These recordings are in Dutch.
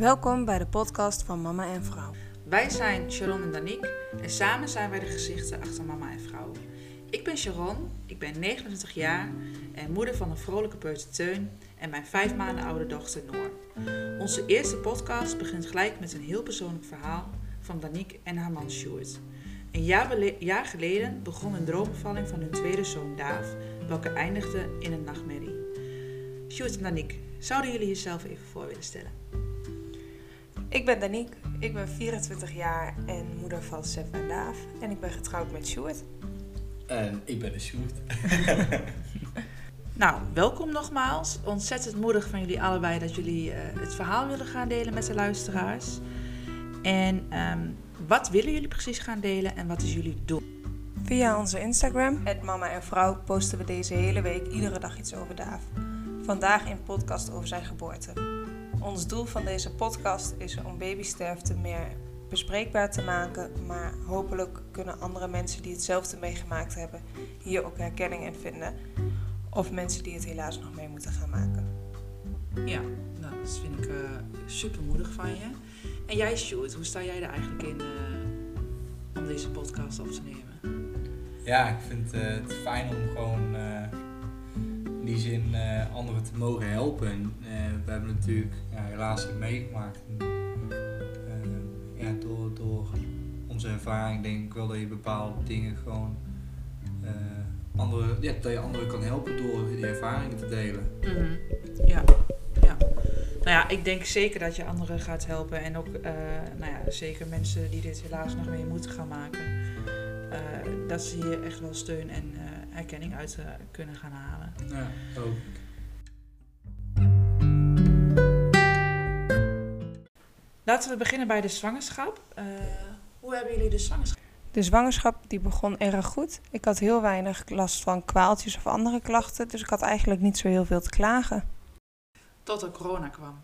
Welkom bij de podcast van Mama en Vrouw. Wij zijn Sharon en Danique en samen zijn wij de gezichten achter Mama en Vrouw. Ik ben Sharon, ik ben 29 jaar en moeder van een vrolijke peuter Teun en mijn vijf maanden oude dochter Noor. Onze eerste podcast begint gelijk met een heel persoonlijk verhaal van Danique en haar man Stuart. Een jaar, geleden begon een droombevalling van hun tweede zoon Daaf, welke eindigde in een nachtmerrie. Stuart en Danique, zouden jullie jezelf even voor willen stellen? Ik ben Danique, ik ben 24 jaar en moeder van Sef en Daaf. En ik ben getrouwd met Sjoerd. En ik ben de Sjoerd. Nou, welkom nogmaals. Ontzettend moedig van jullie allebei dat jullie eh, het verhaal willen gaan delen met de luisteraars. En ehm, wat willen jullie precies gaan delen en wat is jullie doel? Via onze Instagram, Mama en Vrouw, posten we deze hele week iedere dag iets over Daaf. Vandaag een podcast over zijn geboorte. Ons doel van deze podcast is om babysterfte meer bespreekbaar te maken, maar hopelijk kunnen andere mensen die hetzelfde meegemaakt hebben hier ook herkenning in vinden. Of mensen die het helaas nog mee moeten gaan maken. Ja, nou, dat vind ik super moedig van je. En jij, Sjoerd, hoe sta jij er eigenlijk in eh, om deze podcast op te nemen? Ja, ik vind eh, het fijn om gewoon eh, die zin eh, anderen te mogen helpen. En, eh, we hebben natuurlijk ja, helaas meegemaakt. Eh, ja, door, door onze ervaring denk ik wel dat je bepaalde dingen gewoon andere, ja, dat je anderen kan helpen door die ervaringen te delen. Mhm. Ja, ja. Nou ja, ik denk zeker dat je anderen gaat helpen. En ook, nou ja, zeker mensen die dit helaas nog mee moeten gaan maken. dat ze hier echt wel steun en erkenning uit eh, kunnen gaan halen. Ja, ook. Laten we beginnen bij de zwangerschap. Eh, hoe hebben jullie de zwangerschap? De zwangerschap die begon erg goed. Ik had heel weinig last van kwaaltjes of andere klachten, dus ik had eigenlijk niet zo heel veel te klagen. Tot er corona kwam.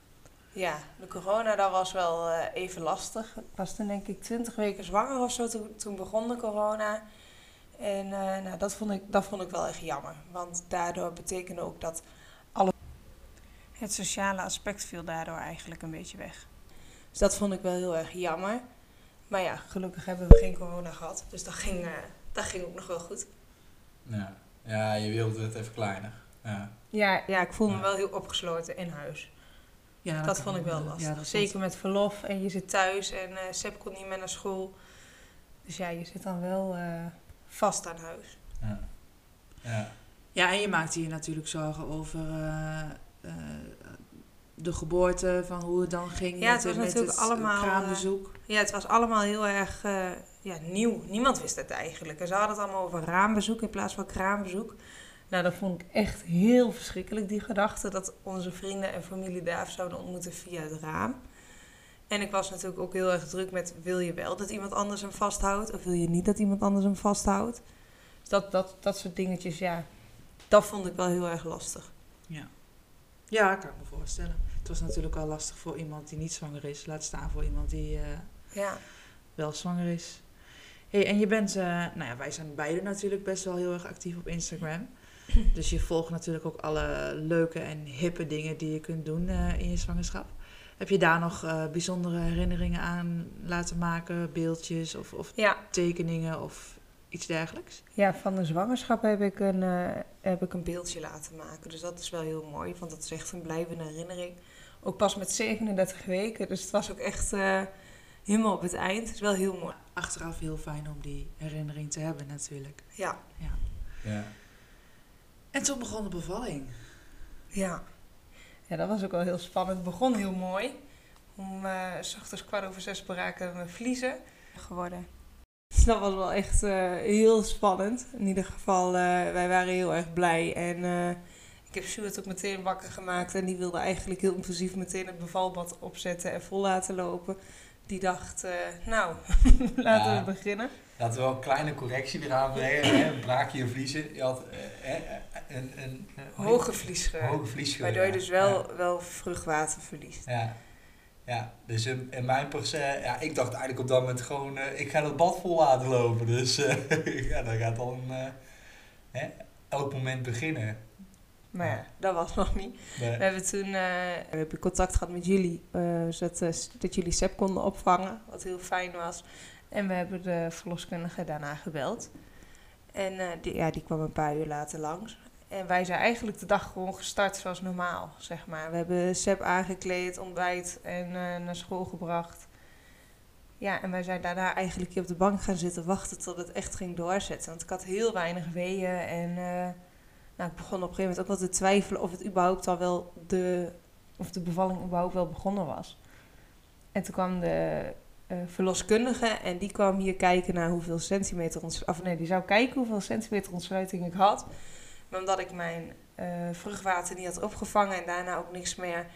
Ja, de corona dat was wel eh, even lastig. Ik was toen denk ik 20 weken zwanger of zo, toen, toen begon de corona. En eh, nou, dat, vond ik, dat vond ik wel echt jammer. Want daardoor betekende ook dat alle... Het sociale aspect viel daardoor eigenlijk een beetje weg. Dus dat vond ik wel heel erg jammer. Maar ja, gelukkig hebben we geen corona gehad. Dus dat ging, eh, dat ging ook nog wel goed. Ja. ja, je wilde het even kleiner. Ja. Ja, ja ik voel me wel heel opgesloten in huis. Ja, Dat vond ik wel lastig. Ja, dat Zeker met verlof en je zit thuis en eh Seb kon niet meer naar school. Dus ja, je zit dan wel eh, vast aan huis. Ja. ja. Ja, en je maakte je natuurlijk zorgen over eh, eh, de geboorte, van hoe het dan ging Ja, met, het was met natuurlijk het allemaal, kraambezoek. Ja, het was allemaal heel erg eh, ja, nieuw. Niemand wist het eigenlijk. En ze hadden het allemaal over raambezoek in plaats van kraambezoek. Nou, dat vond ik echt heel verschrikkelijk, die gedachte dat onze vrienden en familie Daaf zouden ontmoeten via het raam. En ik was natuurlijk ook heel erg druk met: wil je wel dat iemand anders hem vasthoudt? Of wil je niet dat iemand anders hem vasthoudt? Dus dat, dat, dat soort dingetjes, ja, dat vond ik wel heel erg lastig. Ja, kan ik me voorstellen. Het was natuurlijk al lastig voor iemand die niet zwanger is. Laat staan voor iemand die eh, Ja, wel zwanger is. Hey, en je bent, eh, nou ja, wij zijn beide natuurlijk best wel heel erg actief op Instagram. Dus je volgt natuurlijk ook alle leuke en hippe dingen die je kunt doen eh, in je zwangerschap. Heb je daar nog eh, bijzondere herinneringen aan laten maken? Beeldjes of, of ja. tekeningen of iets dergelijks? Ja, van de zwangerschap heb ik, een, eh, heb ik een beeldje laten maken. Dus dat is wel heel mooi, want dat is echt een blijvende herinnering. Ook pas met 37 weken, dus het was ook echt eh, helemaal op het eind. Het is wel heel mooi. Achteraf heel fijn om die herinnering te hebben natuurlijk. Ja, ja. En toen begon de bevalling. ja. Ja, dat was ook wel heel spannend. Het begon heel mooi. Om eh, s ochtends kwart over zes braken mijn vliezen geworden. Dus dat was wel echt eh, heel spannend. In ieder geval, eh, wij waren heel erg blij. En ik heb Sjoerd ook meteen wakker gemaakt. En die wilde eigenlijk heel impulsief meteen het bevalbad opzetten en vol laten lopen. Die dacht, eh, nou, laten Ja. we beginnen. Laten we wel een kleine correctie eraan brengen. hè. Braak je vliezen. Je had eh, eh, een, een, een Hoge vliesgeur. hoge vliesgeur. Waardoor je ja. dus wel, wel vruchtwater verliest. Ja. Ja, dus in, in mijn percent, ja, ik dacht eigenlijk op dat moment gewoon, eh, ik ga dat bad vol laten lopen. Dus eh, ja, dat gaat dan eh, hè, elk moment beginnen. Maar ja, dat was nog niet. Nee. We hebben toen eh, we hebben contact gehad met jullie, eh, zodat eh, dat jullie SEP konden opvangen, wat heel fijn was. En we hebben de verloskundige daarna gebeld. En die, ja, die kwam een paar uur later langs. En wij zijn eigenlijk de dag gewoon gestart zoals normaal, zeg maar. We hebben SEP aangekleed, ontbijt en naar school gebracht. Ja, en wij zijn daarna eigenlijk hier op de bank gaan zitten wachten tot het echt ging doorzetten. Want ik had heel weinig weeën en nou, ik begon op een gegeven moment ook wel te twijfelen of het überhaupt al wel de, of de bevalling überhaupt wel begonnen was. En toen kwam de eh, verloskundige en die kwam hier kijken naar hoeveel centimeter of nee, die zou kijken hoeveel centimeter ontsluiting ik had. Maar omdat ik mijn eh, vruchtwater niet had opgevangen en daarna ook niks meer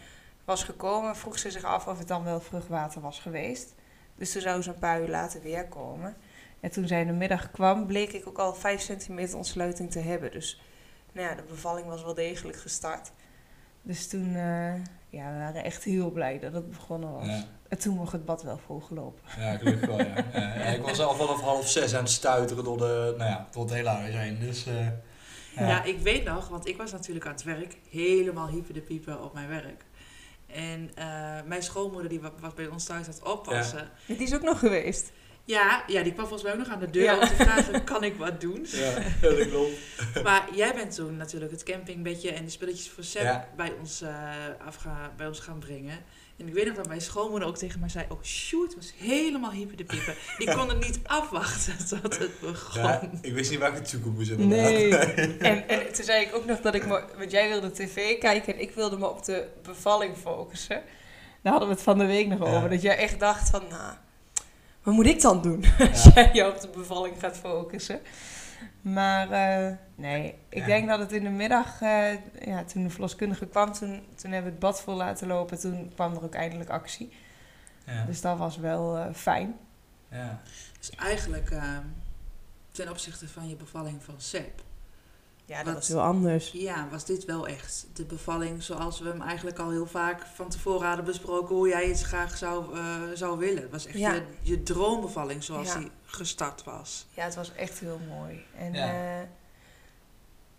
was gekomen, vroeg ze zich af of het dan wel vruchtwater was geweest. Dus toen zou ze een paar uur later weer komen. En toen zij in de middag kwam, bleek ik ook al 5 centimeter ontsluiting te hebben. Dus nou ja, de bevalling was wel degelijk gestart. Dus toen, eh, ja, we waren echt heel blij dat het begonnen was. Ja. En toen mocht het bad wel volgelopen. Ja, gelukkig wel, ja. Ik was al vanaf half zes aan het stuiteren door, de, nou ja, door het hele huis heen. Dus, eh, Ja. ja. ik weet nog, want ik was natuurlijk aan het werk, helemaal hyper de piepen op mijn werk. En eh, mijn schoonmoeder, die wa- was bij ons thuis aan het oppassen. Die is ook nog geweest. Ja, ja, die kwam volgens mij ook nog aan de deur Ja. om te vragen, kan ik wat doen? Ja, dat klopt. Maar jij bent toen natuurlijk het campingbedje en de spulletjes voor Ja. bij, ons, eh, afga, bij ons gaan brengen. En ik weet nog dat mijn schoonmoeder ook tegen mij zei, oh shoot, was helemaal hyper de piepen. Die kon het niet afwachten tot het begon. Ja, ik wist niet waar ik het zoeken moest inderdaad. Nee. en, en toen zei ik ook nog dat ik me... Want jij wilde tv kijken en ik wilde me op de bevalling focussen. Daar hadden we het van de week nog Ja. over. Dat jij echt dacht van, nou, wat moet ik dan doen? Als Ja. jij jou op de bevalling gaat focussen. Maar eh, nee, ik Ja. denk dat het in de middag, eh, ja, toen de verloskundige kwam, toen, toen hebben we het bad vol laten lopen. Toen kwam er ook eindelijk actie. Ja. Dus dat was wel eh, fijn. Ja. Dus eigenlijk ten opzichte van je bevalling van Seb, Ja, dat Wat- was heel anders. ja, was dit wel echt de bevalling zoals we hem eigenlijk al heel vaak van tevoren hadden besproken, hoe jij het graag zou, eh, zou willen. Het was echt Ja. je, je droombevalling zoals Ja. die gestart was. Ja, het was echt heel mooi. En Ja. ja,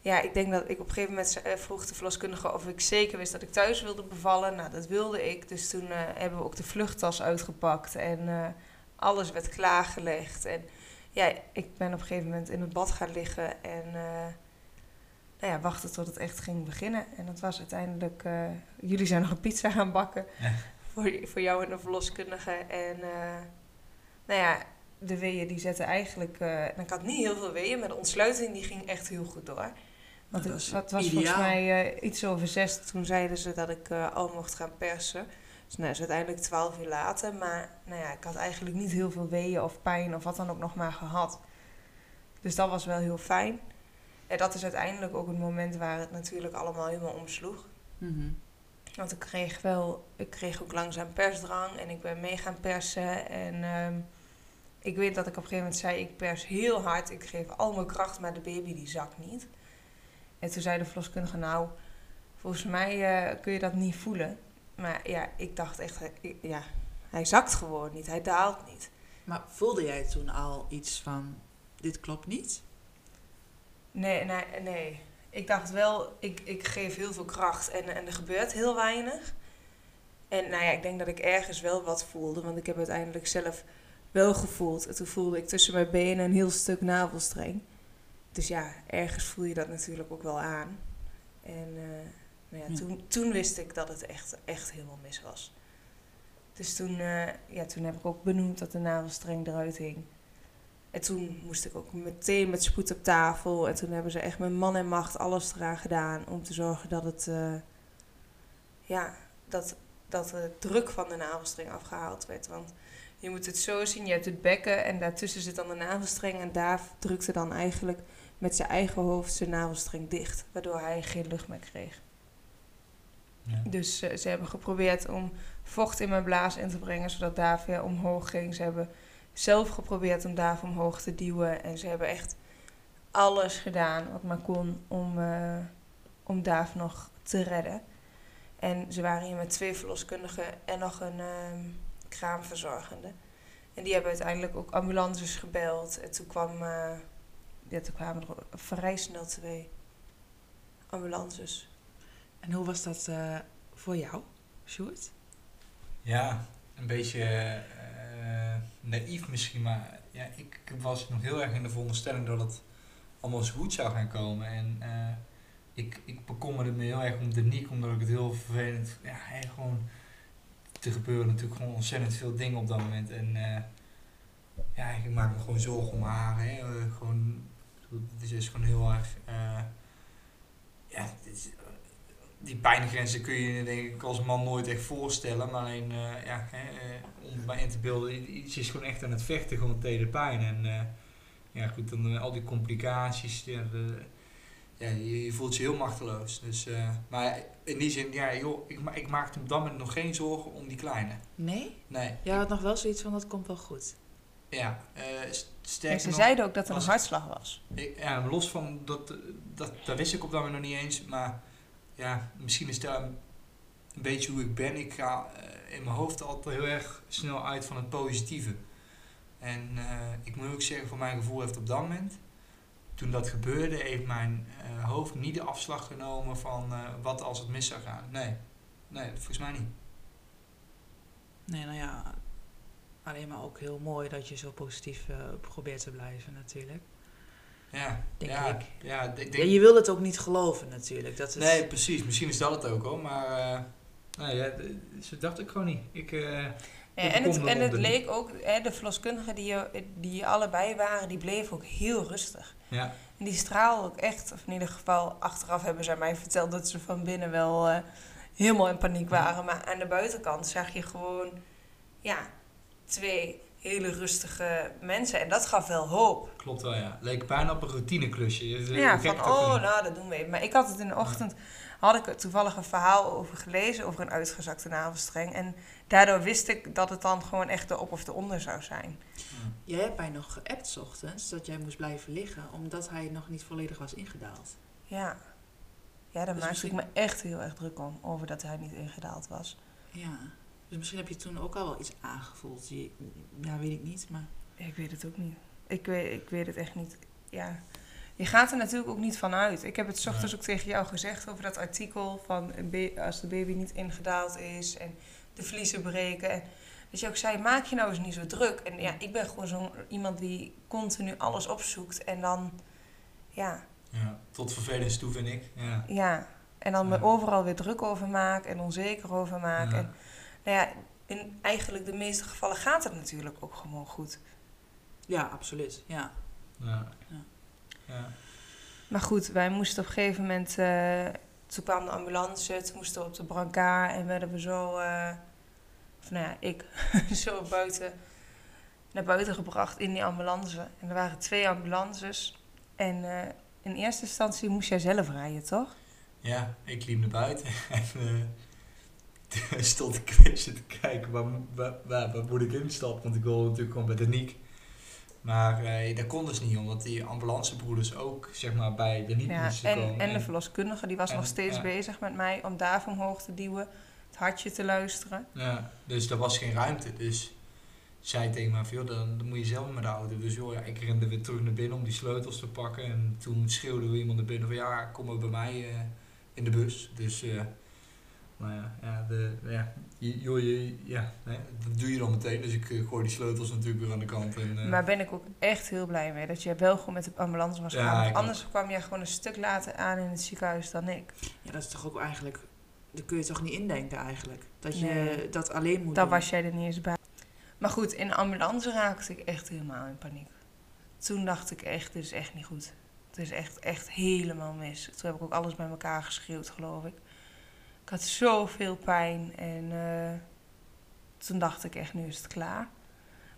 ja ik denk dat ik op een gegeven moment eh, vroeg de verloskundige of ik zeker wist dat ik thuis wilde bevallen. Nou, dat wilde ik. Dus toen eh, hebben we ook de vluchttas uitgepakt en eh, alles werd klaargelegd. En ja, ik ben op een gegeven moment in het bad gaan liggen en eh, nou ja, wachten tot het echt ging beginnen. En dat was uiteindelijk, eh, jullie zijn nog een pizza gaan bakken Ja. voor, voor jou en de verloskundige. En eh, nou ja, de weeën die zetten eigenlijk... eh, en ik had niet heel veel weeën, maar de ontsluiting die ging echt heel goed door. Want Dat het, is het was volgens mij iets over zes. Toen zeiden ze dat ik al mocht gaan persen. Dus nou, is uiteindelijk twaalf uur later. Maar nou ja, ik had eigenlijk niet heel veel weeën of pijn of wat dan ook nog maar gehad. Dus dat was wel heel fijn. En dat is uiteindelijk ook het moment waar het natuurlijk allemaal helemaal omsloeg. Mhm. Want ik kreeg wel, ik kreeg ook langzaam persdrang en ik ben mee gaan persen. En ehm, ik weet dat ik op een gegeven moment zei, ik pers heel hard, ik geef al mijn kracht, maar de baby die zakt niet. En toen zei de verloskundige, nou, volgens mij eh, kun je dat niet voelen. Maar ja, ik dacht echt, ik- ja, hij zakt gewoon niet, hij daalt niet. Maar voelde jij toen al iets van, dit klopt niet? Nee, nee, nee. Ik dacht wel, ik, ik geef heel veel kracht en, en er gebeurt heel weinig. En nou ja, ik denk dat ik ergens wel wat voelde, want ik heb uiteindelijk zelf wel gevoeld. En toen voelde ik tussen mijn benen een heel stuk navelstreng. Dus ja, ergens voel je dat natuurlijk ook wel aan. En eh, nou ja, Ja. Toen, toen wist ik dat het echt, echt helemaal mis was. Dus toen, eh, ja, toen heb ik ook benoemd dat de navelstreng eruit hing. En toen moest ik ook meteen met spoed op tafel. En toen hebben ze echt met man en macht alles eraan gedaan om te zorgen dat het, eh, ja, dat, dat de druk van de navelstreng afgehaald werd. Want je moet het zo zien, je hebt het bekken en daartussen zit dan de navelstreng. En daar drukte dan eigenlijk met zijn eigen hoofd zijn navelstreng dicht. Waardoor hij geen lucht meer kreeg. Ja. Dus eh, ze hebben geprobeerd om vocht in mijn blaas in te brengen, zodat Daaf weer omhoog ging. Ze hebben zelf geprobeerd om Daaf omhoog te duwen. En ze hebben echt alles gedaan wat maar kon om, eh, om Daaf nog te redden. En ze waren hier met twee verloskundigen en nog een ehm, kraamverzorgende. En die hebben uiteindelijk ook ambulances gebeld. En toen, kwam, eh, ja, toen kwamen er vrij snel twee ambulances. En hoe was dat eh, voor jou, Sjoerd? Ja, een beetje naïef misschien, maar ja, ik, was nog heel erg in de veronderstelling dat het allemaal zo goed zou gaan komen. En eh, ik, ik bekommerde me heel erg om de Niek, omdat ik het heel vervelend... Ja, hè, gewoon... Er gebeuren natuurlijk gewoon ontzettend veel dingen op dat moment. En eh, ja, ik maak me gewoon zorgen om haar. Hè. Eh, gewoon, het is gewoon heel erg... eh, ja, het is- die pijngrenzen kun je je denk ik als man nooit echt voorstellen. Maar alleen, eh, ja, hè, eh, om het maar in te beelden, iets is gewoon echt aan het vechten gewoon tegen de pijn. En eh, ja, goed, dan al die complicaties, ja, de- ja, je, je voelt je heel machteloos. Dus, maar in die zin, ja, joh, ik, ma- ik maakte op dat moment nog geen zorgen om die kleine. Nee? Nee, Jij had nog wel zoiets van, dat komt wel goed. ja, En sterker ze nog, zeiden ook dat er een hartslag was. ik, ja, los van dat, dat, dat wist ik op dat moment nog niet eens, maar ja, misschien is dat een, beetje hoe ik ben. Ik ga eh, in mijn hoofd altijd heel erg snel uit van het positieve. En eh, ik moet ook zeggen, voor mijn gevoel heeft op dat moment, toen dat gebeurde, heeft mijn eh, hoofd niet de afslag genomen van wat als het mis zou gaan. Nee, nee, volgens mij niet. Nee, nou ja, alleen maar ook heel mooi dat je zo positief probeert te blijven natuurlijk. Ja, Denk ja, ik. Ja, ik denk, Ja, je wil het ook niet geloven natuurlijk. Dat is, Nee, precies. Misschien is dat het ook hoor. Maar eh, nou ja, zo dacht ik gewoon niet. Ik, eh, Ja, Ik en het, en het leek ook, hè, de verloskundigen die, je, die allebei waren, die bleven ook heel rustig. ja, En die straalden ook echt, of in ieder geval achteraf hebben zij mij verteld dat ze van binnen wel eh, helemaal in paniek waren. Maar aan de buitenkant zag je gewoon, ja, twee hele rustige mensen. En dat gaf wel hoop. klopt wel ja. Leek bijna op een routineklusje. Je- je Ja, van oh, nou, dat doen we even. Maar ik had het in de ochtend, had ik er toevallig een verhaal over gelezen, over een uitgezakte navelstreng. En daardoor wist ik dat het dan gewoon echt de op of de onder zou zijn. Jij hebt mij nog geappt 's ochtends dat jij moest blijven liggen omdat hij nog niet volledig was ingedaald. Ja. Ja, daar Dus maakte ik me echt heel erg druk om, over dat hij niet ingedaald was. Ja. Dus misschien heb je toen ook al wel iets aangevoeld. Je, ja, weet ik niet, maar... Ik weet het ook niet. Ik weet, ik weet het echt niet. Ja. Je gaat er natuurlijk ook niet van uit. Ik heb het 's ochtends ook tegen jou gezegd over dat artikel van als de baby niet ingedaald is en de vliezen breken. En dat je ook zei, maak je nou eens niet zo druk. En ja, ik ben gewoon zo'n iemand die continu alles opzoekt en dan, ja, Ja, tot vervelens toe vind ik. Ja. ja. En dan me overal weer druk over maak en onzeker over maak. Ja. En nou ja, in eigenlijk de meeste gevallen gaat het natuurlijk ook gewoon goed. Ja, absoluut. Ja. Ja. Ja. Ja. Maar goed, wij moesten op een gegeven moment... eh, toen kwam de ambulance, toen moesten we op de brancard... en werden we zo... eh, of nou ja, ik zo buiten, naar buiten gebracht in die ambulance. En er waren twee ambulances. En eh, in eerste instantie moest jij zelf rijden, toch? Ja, ik liep naar buiten en stond ik weer zitten kijken waar, waar, waar, waar moet ik instappen, want ik wil natuurlijk gewoon bij de Niek. Maar eh, dat kon dus niet, omdat die ambulancebroeders ook zeg maar, bij de Niek Ja, moesten en, komen. en de verloskundige die was en- nog steeds ja. bezig met mij om daar omhoog te duwen. Het hartje te luisteren. Ja, dus er was geen ruimte. Dus zei tegen mij, van, joh, dan, dan moet je zelf met de auto. Dus joh, ja, ik rende weer terug naar binnen om die sleutels te pakken. En toen schreeuwde iemand naar binnen van, ja, kom maar bij mij eh, in de bus. Dus, eh maar ja, ja, de, ja, je, joh, je, ja nee, dat doe je dan meteen. Dus ik eh, gooi die sleutels natuurlijk weer aan de kant. En, eh, Maar ben ik ook echt heel blij mee dat je wel gewoon met de ambulance was gegaan. Anders kwam jij gewoon een stuk later aan in het ziekenhuis dan ik. Ja, dat is toch ook eigenlijk... Daar kun je toch niet indenken eigenlijk. Dat je Nee. dat alleen moet Dan doen. was jij er niet eens bij. Maar goed, in de ambulance raakte ik echt helemaal in paniek. Toen dacht ik echt, dit is echt niet goed. Het is echt, echt helemaal mis. Toen heb ik ook alles bij elkaar geschreeuwd, geloof ik. Ik had zoveel pijn en eh, toen dacht ik echt, nu is het klaar.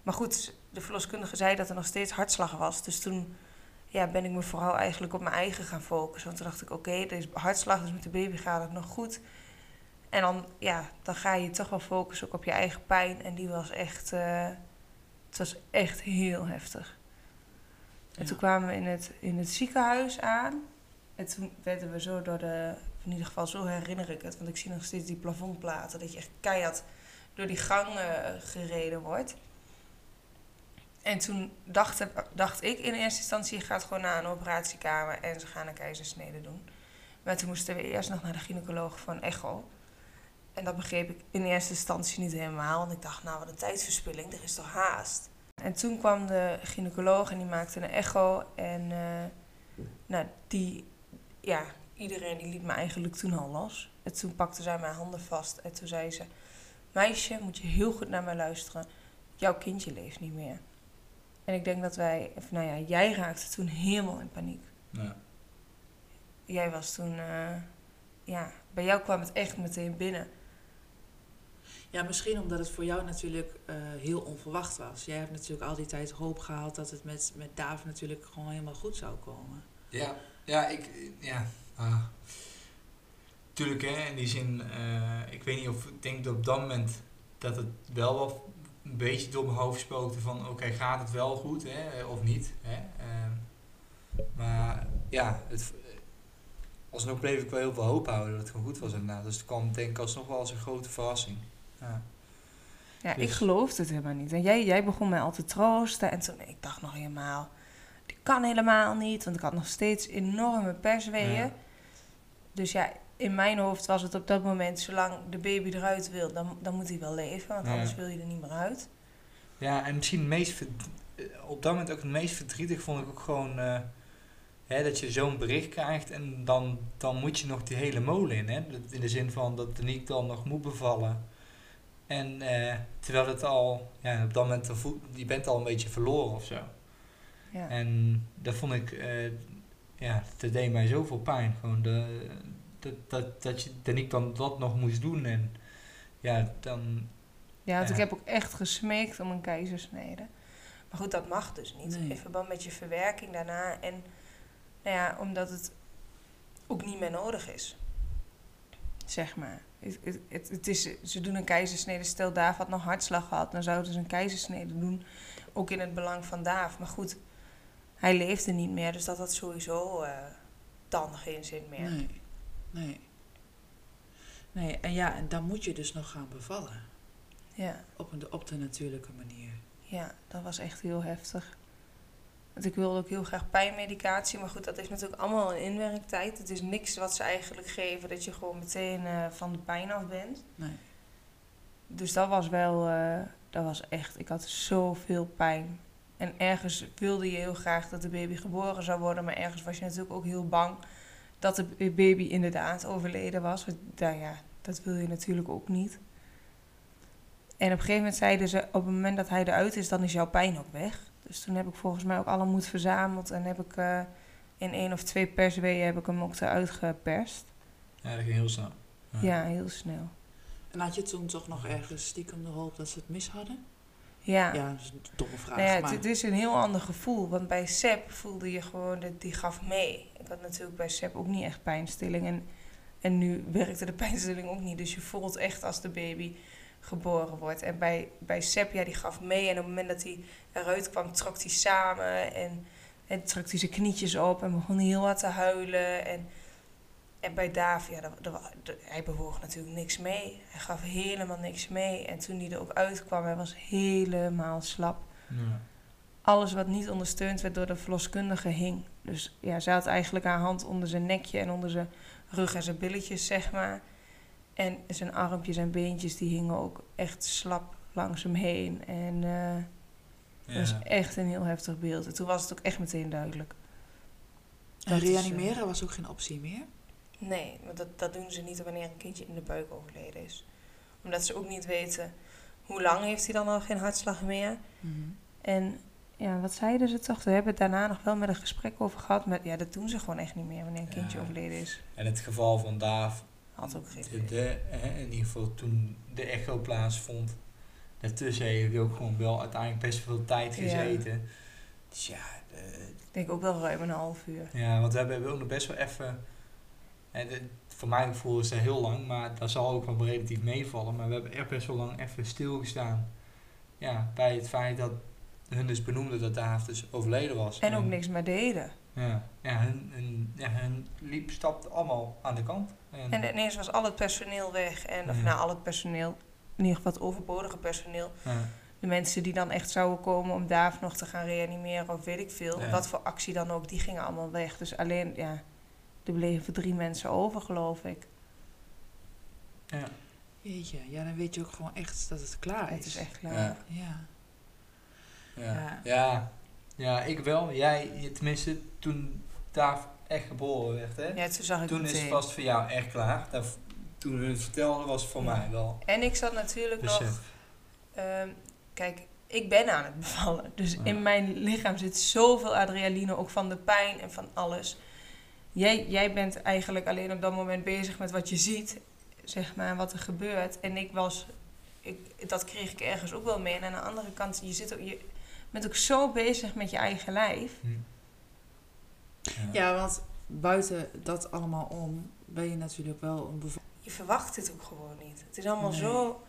Maar goed, de verloskundige zei dat er nog steeds hartslag was. Dus toen ja, ben ik me vooral eigenlijk op mijn eigen gaan focussen. Want toen dacht ik, oké, er is hartslag, dus met de baby gaat het nog goed. En dan, ja, dan ga je toch wel focussen ook op je eigen pijn. En die was echt, eh, het was echt heel heftig. En Ja. toen kwamen we in het, in het ziekenhuis aan. En toen werden we zo door de, in ieder geval zo herinner ik het. Want ik zie nog steeds die plafondplaten. Dat je echt keihard door die gang eh, gereden wordt. En toen dacht, dacht ik in eerste instantie, je gaat gewoon naar een operatiekamer en ze gaan een keizersnede doen. Maar toen moesten we eerst nog naar de gynaecoloog een echo. En dat begreep ik in eerste instantie niet helemaal. Want ik dacht, nou wat een tijdverspilling, er is toch haast. En toen kwam de gynaecoloog en die maakte een echo. En uh, nou, die, ja, iedereen die liet me eigenlijk toen al los. En toen pakte zij mijn handen vast en toen zei ze... Meisje, moet je heel goed naar mij luisteren. Jouw kindje leeft niet meer. En ik denk dat wij, of nou ja, jij raakte toen helemaal in paniek. Ja. Jij was toen, uh, ja, bij jou kwam het echt meteen binnen. Ja, misschien omdat het voor jou natuurlijk uh, heel onverwacht was. Jij hebt natuurlijk al die tijd hoop gehad dat het met, met David natuurlijk gewoon helemaal goed zou komen. Ja, ja, ik, ja. Ah. Tuurlijk, hè, in die zin, uh, ik weet niet of, ik denk dat op dat moment dat het wel wat een beetje door mijn hoofd spookte van, oké, gaat het wel goed, hè, of niet, hè. Uh, maar ja, het, alsnog bleef ik wel heel veel hoop houden dat het gewoon goed was inderdaad. Dus het kwam denk ik alsnog wel als een grote verrassing. Ja, ja ik dus- geloofde het helemaal niet. En jij, jij begon mij al te troosten. En toen, ik dacht nog helemaal, dit kan helemaal niet. Want ik had nog steeds enorme persweeën. Dus ja, in mijn hoofd was het op dat moment, zolang de baby eruit wil, dan, dan moet hij wel leven. Want anders wil je er niet meer uit. Ja, en misschien het meest, op dat moment ook het meest verdrietig vond ik ook gewoon... Uh, Hè, dat je zo'n bericht krijgt en dan, dan moet je nog die hele molen in. Hè? In de zin van dat de niet dan nog moet bevallen. En eh, terwijl het al, ja, op dat moment, je bent al een beetje verloren of zo. Ja. En dat vond ik, uh, ja, dat deed mij zoveel pijn. Gewoon de, dat, dat, dat je Daniek dan dat nog moest doen. En ja, dan... Ja, want ik heb ook echt gesmeekt om een keizersnede. Maar goed, dat mag dus niet. Nee. In verband met je verwerking daarna. En nou ja, omdat het ook niet meer nodig is. Zeg maar. Het, het, het is, ze doen een keizersnede. Stel, Daaf had nog hartslag gehad, dan zouden ze een keizersnede doen. Ook in het belang van Daaf. Maar goed, hij leefde niet meer, dus dat had sowieso uh, dan geen zin meer. Nee, nee. Nee, en ja, en dan moet je dus nog gaan bevallen. Ja. Op, een, op de natuurlijke manier. Ja, dat was echt heel heftig. Want ik wilde ook heel graag pijnmedicatie. Maar goed, dat heeft natuurlijk allemaal een inwerktijd. Het is niks wat ze eigenlijk geven dat je gewoon meteen uh, van de pijn af bent. Nee. Dus dat was wel, uh, dat was echt, ik had zoveel pijn. En ergens wilde je heel graag dat de baby geboren zou worden. Maar ergens was je natuurlijk ook heel bang dat de baby inderdaad overleden was. Want nou ja, dat wil je natuurlijk ook niet. En op een gegeven moment zeiden ze, op het moment dat hij eruit is, dan is jouw pijn ook weg. Dus toen heb ik volgens mij ook alle moed verzameld en heb ik uh, in één of twee persweeën heb ik hem ook eruit geperst. Ja, dat ging heel snel. Ja. ja. heel snel. En had je toen toch nog ergens stiekem de hoop dat ze het mis hadden? Ja. Ja, dat is een domme vraag. Nou ja, maar... Het is een heel ander gevoel. Want bij Sep voelde je gewoon, dat die gaf mee. Ik had natuurlijk bij Sep ook niet echt pijnstilling. En, en nu werkte de pijnstilling ook niet. Dus je voelt echt als de baby geboren wordt. En bij, bij Sep, ja, die gaf mee. En op het moment dat hij eruit kwam, trok hij samen. En, en trok hij zijn knietjes op en begon heel hard te huilen. En, en bij Daaf, ja, dat, hij bewoog natuurlijk niks mee. Hij gaf helemaal niks mee. En toen hij er ook uitkwam, hij was helemaal slap. Ja. Alles wat niet ondersteund werd door de verloskundige hing. Dus ja, ze had eigenlijk haar hand onder zijn nekje en onder zijn rug en zijn billetjes, zeg maar. En zijn armpjes en beentjes, die hingen ook echt slap langs hem heen. En uh, dat was echt een heel heftig beeld. En toen was het ook echt meteen duidelijk. En reanimeren uh, was ook geen optie meer? Nee, want dat, dat doen ze niet wanneer een kindje in de buik overleden is. Omdat ze ook niet weten hoe lang heeft hij dan al geen hartslag meer. Mm -hmm. En ja, wat zeiden ze toch? We hebben het daarna nog wel met een gesprek over gehad. Maar ja, dat doen ze gewoon echt niet meer wanneer een kindje ja. overleden is. En het geval van Daaf had ook geen de, de, in ieder geval toen de echo plaatsvond. Daartussen heeft hij ook gewoon wel uiteindelijk best veel tijd gezeten. Ja. Dus ja... ik denk ook wel ruim een half uur. Ja, want we hebben ook nog best wel even... En de, voor mijn gevoel is dat heel lang, maar dat zal ook wel relatief meevallen. Maar we hebben echt best wel lang even stilgestaan. Ja, bij het feit dat hun dus benoemde dat Daaf dus overleden was. En, en ook niks meer deden. Ja, ja, hun, hun, ja, hun liep, stapte allemaal aan de kant. En, en ineens was al het personeel weg. En, of ja. nou, al het personeel, in ieder geval het overbodige personeel. Ja. De mensen die dan echt zouden komen om Daaf nog te gaan reanimeren of weet ik veel. Wat voor actie dan ook, die gingen allemaal weg. Dus alleen, ja, er bleven drie mensen over, geloof ik. Ja. Jeetje, ja, dan weet je ook gewoon echt dat het klaar is. Het is echt klaar. Ja. Ja. Ja. Ja. Ja. ja, ik wel. Jij, je- tenminste, toen Daaf echt geboren werd, hè? Ja, toen zag ik toen is het vast voor jou echt klaar. Dat, toen we het vertelden was het voor Ja. mij wel En ik zat natuurlijk nog... Ehm, kijk, ik ben aan het bevallen. Dus Ja. in mijn lichaam zit zoveel adrenaline, ook van de pijn en van alles. Jij, jij bent eigenlijk alleen op dat moment bezig met wat je ziet, zeg maar, wat er gebeurt. En ik was, ik, dat kreeg ik ergens ook wel mee. En aan de andere kant, je, zit ook, je bent ook zo bezig met je eigen lijf. Hm. Ja. ja, want buiten dat allemaal om ben je natuurlijk wel een. Je verwacht het ook gewoon niet. Het is allemaal Nee. zo,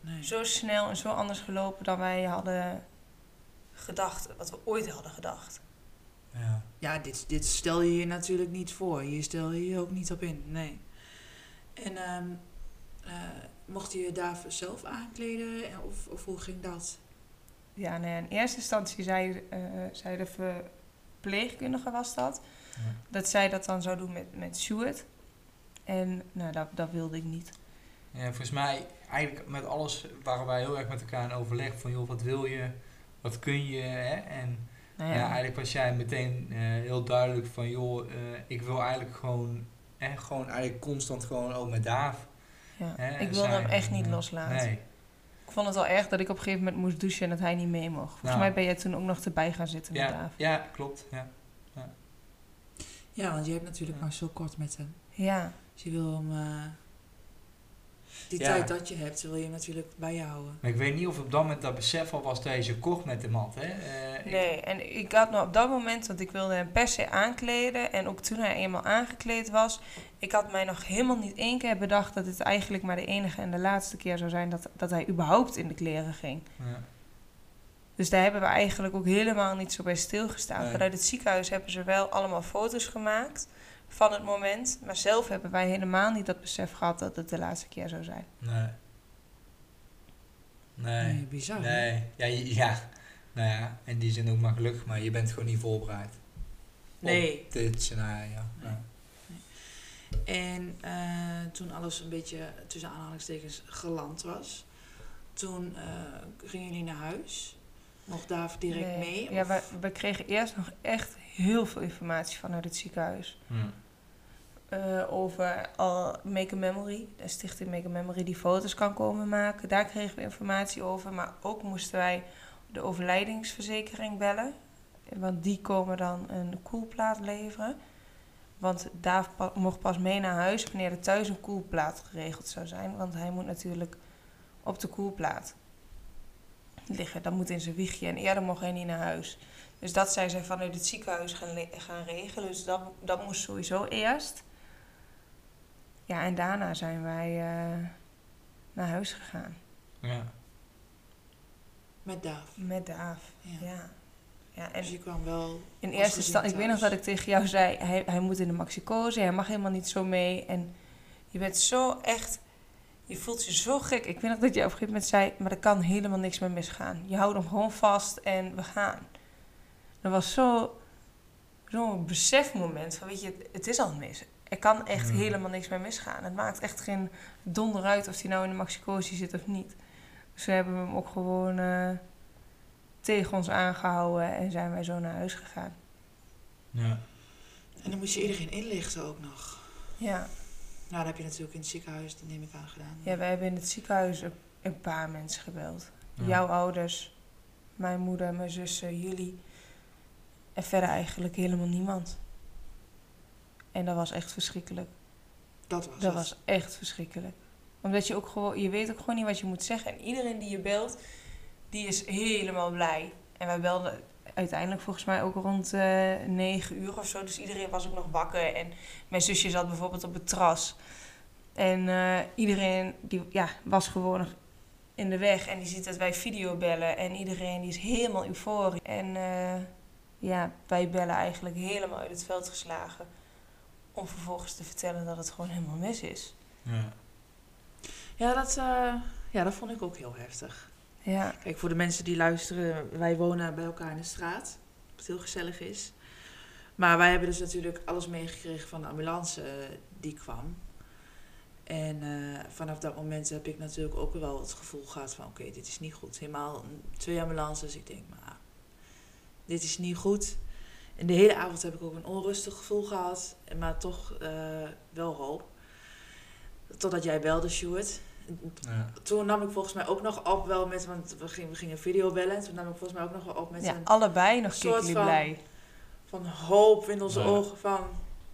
Nee. zo snel en zo anders gelopen dan wij hadden gedacht, wat we ooit hadden gedacht. Ja. Ja, dit, dit stel je je natuurlijk niet voor. Hier stel je je ook niet op in. Nee. En ehm, eh, mocht je je daar zelf aankleden? En Of, of hoe ging dat? Ja, nee, in eerste instantie zei, eh, zei de verpleegkundige was dat. Ja. Dat zij dat dan zou doen met, met Stuart. En nou, dat, dat wilde ik niet. Ja, volgens mij, eigenlijk met alles waren wij heel erg met elkaar in overleg van, joh, wat wil je, wat kun je, hè? En Nou ja. ja, eigenlijk was jij meteen eh, heel duidelijk van, joh, eh, ik wil eigenlijk gewoon, hè, gewoon eigenlijk constant gewoon ook met Daaf. ja. hè, ik wilde zijn. hem echt niet loslaten. Nee. Ik vond het wel erg dat ik op een gegeven moment moest douchen en dat hij niet mee mocht. Volgens Nou. mij ben jij toen ook nog erbij gaan zitten met Ja, Daaf. ja, klopt. Ja. Ja, want je hebt natuurlijk Ja. maar zo kort met hem. Ja, Dus je wil hem... eh, die Ja. tijd dat je hebt, wil je natuurlijk bij je houden. Maar ik weet niet of op dat moment dat besef al was dat je zo kort met hem had, hè? Eh, ik- nee. En ik had nog op dat moment, want ik wilde hem per se aankleden. En ook toen hij eenmaal aangekleed was, ik had mij nog helemaal niet één keer bedacht dat het eigenlijk maar de enige en de laatste keer zou zijn dat, dat hij überhaupt in de kleren ging. ja. Dus daar hebben we eigenlijk ook helemaal niet zo bij stilgestaan. Nee. Vanuit het ziekenhuis hebben ze wel allemaal foto's gemaakt van het moment. Maar zelf hebben wij helemaal niet dat besef gehad dat het de laatste keer zou zijn. Nee. Nee. Nee, bizar. Nee. Ja, ja. Nou ja, in die zin ook maar gelukkig, maar je bent gewoon niet voorbereid. Nee. Op dit scenario. Nee. Ja. En eh, toen alles een beetje tussen aanhalingstekens geland was, toen eh, gingen jullie naar huis. Mocht David direct Nee. mee? Ja, we, we kregen eerst nog echt heel veel informatie vanuit het ziekenhuis. Hm. Eh, over al Make a Memory, de stichting Make a Memory die foto's kan komen maken. Daar kregen we informatie over. Maar ook moesten wij de overlijdingsverzekering bellen. Want die komen dan een koelplaat leveren. Want daar pa- mocht pas mee naar huis wanneer er thuis een koelplaat geregeld zou zijn. Want hij moet natuurlijk op de koelplaat liggen. Dat moet in zijn wiegje en eerder mocht hij niet naar huis. Dus dat zijn zij vanuit het ziekenhuis gaan, gaan regelen. Dus dat, dat moest sowieso eerst. Ja, en daarna zijn wij eh, naar huis gegaan. Ja. Met Daaf. Met de AF. Ja. Ja. ja. En Dus je kwam wel. in eerste instantie, ik weet nog dat ik tegen jou zei, hij, hij moet in de maxicose, hij mag helemaal niet zo mee. En je bent zo echt, je voelt je zo gek. Ik weet nog dat jij op een gegeven moment zei, maar er kan helemaal niks meer misgaan. Je houdt hem gewoon vast en we gaan. Dat was zo, zo'n besefmoment van, weet je, het, het is al mis. Er kan echt Ja. helemaal niks meer misgaan. Het maakt echt geen donder uit of hij nou in de maxicose zit of niet. Dus we hebben hem ook gewoon eh, tegen ons aangehouden en zijn wij zo naar huis gegaan. Ja. En dan moest je iedereen inlichten ook nog. Ja. Nou, dat heb je natuurlijk in het ziekenhuis, dat neem ik aan, gedaan. ja, wij hebben in het ziekenhuis een, een paar mensen gebeld. Ja. Jouw ouders, mijn moeder, mijn zussen, jullie. En verder eigenlijk helemaal niemand. En dat was echt verschrikkelijk. Dat was Dat het. was echt verschrikkelijk. Omdat je ook gewoon, je weet ook gewoon niet wat je moet zeggen. En iedereen die je belt, die is helemaal blij. En wij belden uiteindelijk volgens mij ook rond eh negen uur of zo. Dus iedereen was ook nog wakker. En mijn zusje zat bijvoorbeeld op het terras. En eh, iedereen die, ja, was gewoon nog in de weg. En die ziet dat wij video bellen. En iedereen die is helemaal euforisch. En eh, ja, wij bellen eigenlijk helemaal uit het veld geslagen. Om vervolgens te vertellen dat het gewoon helemaal mis is. Ja. Ja, dat, eh, ja, dat vond ik ook heel heftig. Ja, Kijk, voor de mensen die luisteren, wij wonen bij elkaar in de straat. Wat heel gezellig is. Maar wij hebben dus natuurlijk alles meegekregen van de ambulance eh, die kwam. En eh, vanaf dat moment heb ik natuurlijk ook wel het gevoel gehad van... oké, dit is niet goed. Helemaal twee ambulances. Ik denk, maar dit is niet goed. En de hele avond heb ik ook een onrustig gevoel gehad. Maar toch eh, wel hoop. Totdat jij belde, Stuart. Ja. Toen nam ik volgens mij ook nog op wel met... want we gingen, we gingen video bellen. Toen nam ik volgens mij ook nog wel op met Ja, een allebei nog soort van- blij. van hoop in onze Ja. ogen van...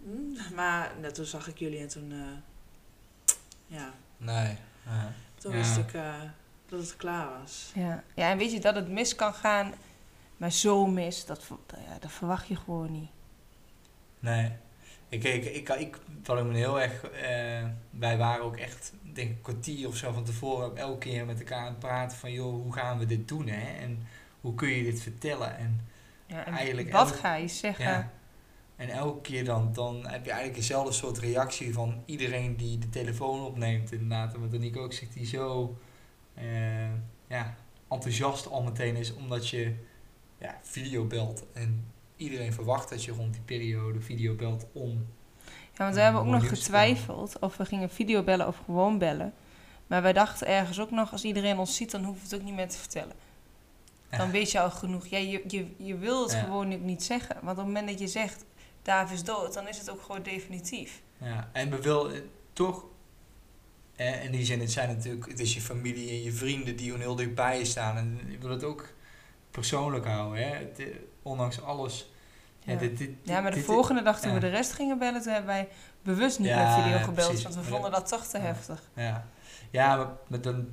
hmm, maar nou, toen zag ik jullie en toen... eh, ja, Nee. Ja. toen Ja. wist ik eh, dat het klaar was. Ja. ja, en weet je dat het mis kan gaan, maar zo mis, dat, dat verwacht je gewoon niet. Nee. Ik, ik, ik, ik, wat ik me heel erg... eh, wij waren ook echt, denk ik, een kwartier of zo van tevoren... elke keer met elkaar aan het praten van... joh, hoe gaan we dit doen, hè? En hoe kun je dit vertellen? En, Ja, en Eigenlijk wat ga je zeggen? ja. en elke keer dan, dan heb je eigenlijk dezelfde soort reactie... van iedereen die de telefoon opneemt, inderdaad. En wat Danique ook zegt, die zo... eh, ja, enthousiast al meteen is... omdat je ja, video belt. En iedereen verwacht dat je rond die periode video belt om... Ja, want we hebben ook mooi nog getwijfeld of we gingen videobellen of gewoon bellen. Maar wij dachten ergens ook nog, als iedereen ons ziet, dan hoeven we het ook niet meer te vertellen. Dan Ja. weet je al genoeg. Ja, je, je, je wil het Ja. gewoon ook niet zeggen. Want op het moment dat je zegt, Daaf is dood, dan is het ook gewoon definitief. Ja, en we willen toch, eh, in die zin, het zijn natuurlijk, het is je familie en je vrienden die heel dichtbij je staan. En je wil het ook persoonlijk houden, hè. Het, eh, ondanks alles. Ja, Ja. dit, dit, Ja, maar de dit- volgende dag toen ja. we de rest gingen bellen, toen hebben wij bewust niet Ja, met video gebeld. precies. Want we vonden dat toch te ja. heftig. Ja, ja maar met dan,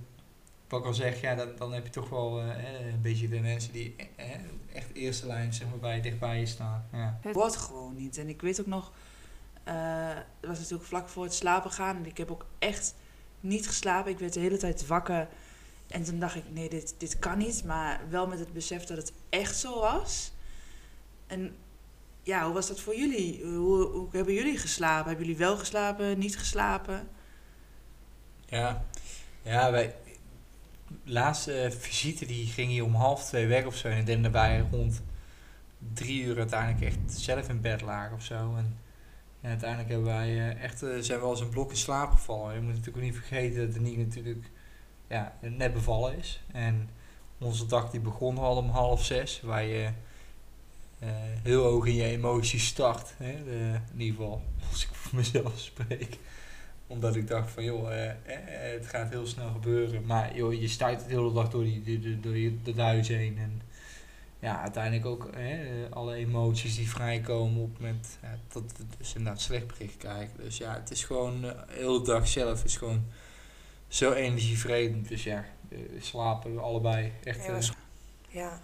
wat ik al zeg, ja, dan, dan heb je toch wel eh, een beetje de mensen die eh, echt eerste lijn, zeg maar, bij, dichtbij je staan. Ja. Het wordt gewoon niet. En ik weet ook nog, eh, het was natuurlijk vlak voor het slapen gaan. En ik heb ook echt niet geslapen. Ik werd de hele tijd wakker. En toen dacht ik, nee, dit, dit kan niet. Maar wel met het besef dat het echt zo was. En ja, hoe was dat voor jullie? Hoe, hoe hebben jullie geslapen? Hebben jullie wel geslapen, niet geslapen? Ja, ja wij, laatste visite die ging hier om half twee weg of zo. En ik denk dat wij rond drie uur uiteindelijk echt zelf in bed lagen of zo. En uiteindelijk hebben wij eh, echt, eh, zijn we als een blok in slaap gevallen. Je moet natuurlijk ook niet vergeten dat Danique natuurlijk ja, net bevallen is. En onze dag die begon al om half zes. Waar je eh, heel hoog in je emoties start. Hè? De- in ieder geval, als ik voor mezelf spreek omdat ik dacht van, joh, eh, eh, het gaat heel snel gebeuren. Maar joh, je stuit de hele dag door, die, door, dat huis heen. En ja, uiteindelijk ook eh, alle emoties die vrijkomen op het moment ja, dat we dus inderdaad slecht bericht krijgen. Dus ja, het is gewoon, eh, de hele dag zelf is gewoon zo energievredend. Dus ja, eh, slapen we allebei echt. Ja, eh, was- Ja,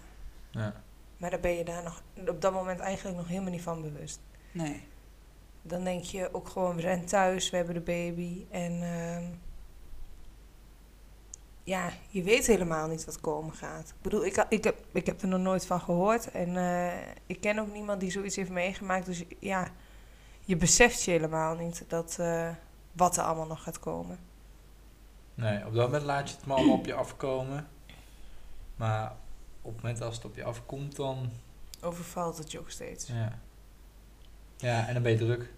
ja. maar daar ben je daar nog op dat moment eigenlijk nog helemaal niet van bewust. Nee. Dan denk je ook gewoon, we zijn thuis, we hebben de baby. En ehm, ja, je weet helemaal niet wat komen gaat. Ik bedoel, ik, ik, heb, ik heb er nog nooit van gehoord. En eh, ik ken ook niemand die zoiets heeft meegemaakt. Dus ja, je beseft je helemaal niet dat, eh, wat er allemaal nog gaat komen. Nee, op dat moment laat je het maar allemaal op je afkomen. Maar op het moment als het op je afkomt, dan Overvalt het je ook steeds. Ja. Ja, en dan ben je druk.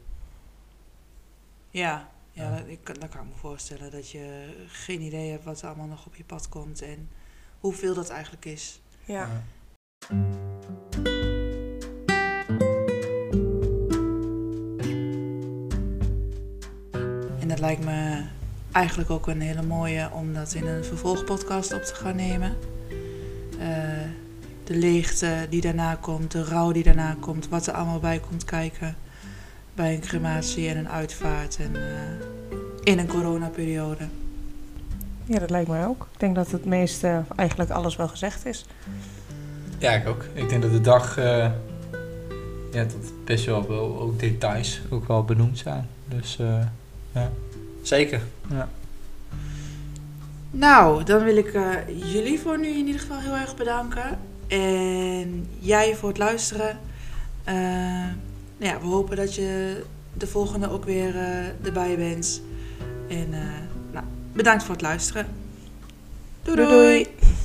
Ja, ja, Ja. Dat, ik, kan- dan kan ik me voorstellen dat je geen idee hebt wat er allemaal nog op je pad komt. En hoeveel dat eigenlijk is. Ja. En dat lijkt me eigenlijk ook een hele mooie om dat in een vervolgpodcast op te gaan nemen. Eh, de leegte die daarna komt, de rouw die daarna komt, wat er allemaal bij komt kijken bij een crematie en een uitvaart en eh, in een coronaperiode. ja, dat lijkt mij ook. Ik denk dat het meeste, eigenlijk alles wel gezegd is. Ja, ik ook. Ik denk dat de dag, eh, ja, dat best wel, wel ook details ook wel benoemd zijn. Dus eh, ja, zeker. Ja. Nou, dan wil ik eh, jullie voor nu in ieder geval heel erg bedanken. En jij voor het luisteren. Eh, nou ja, we hopen dat je de volgende ook weer eh, erbij bent. En eh, nou, bedankt voor het luisteren. doei. Doei, doei. doei.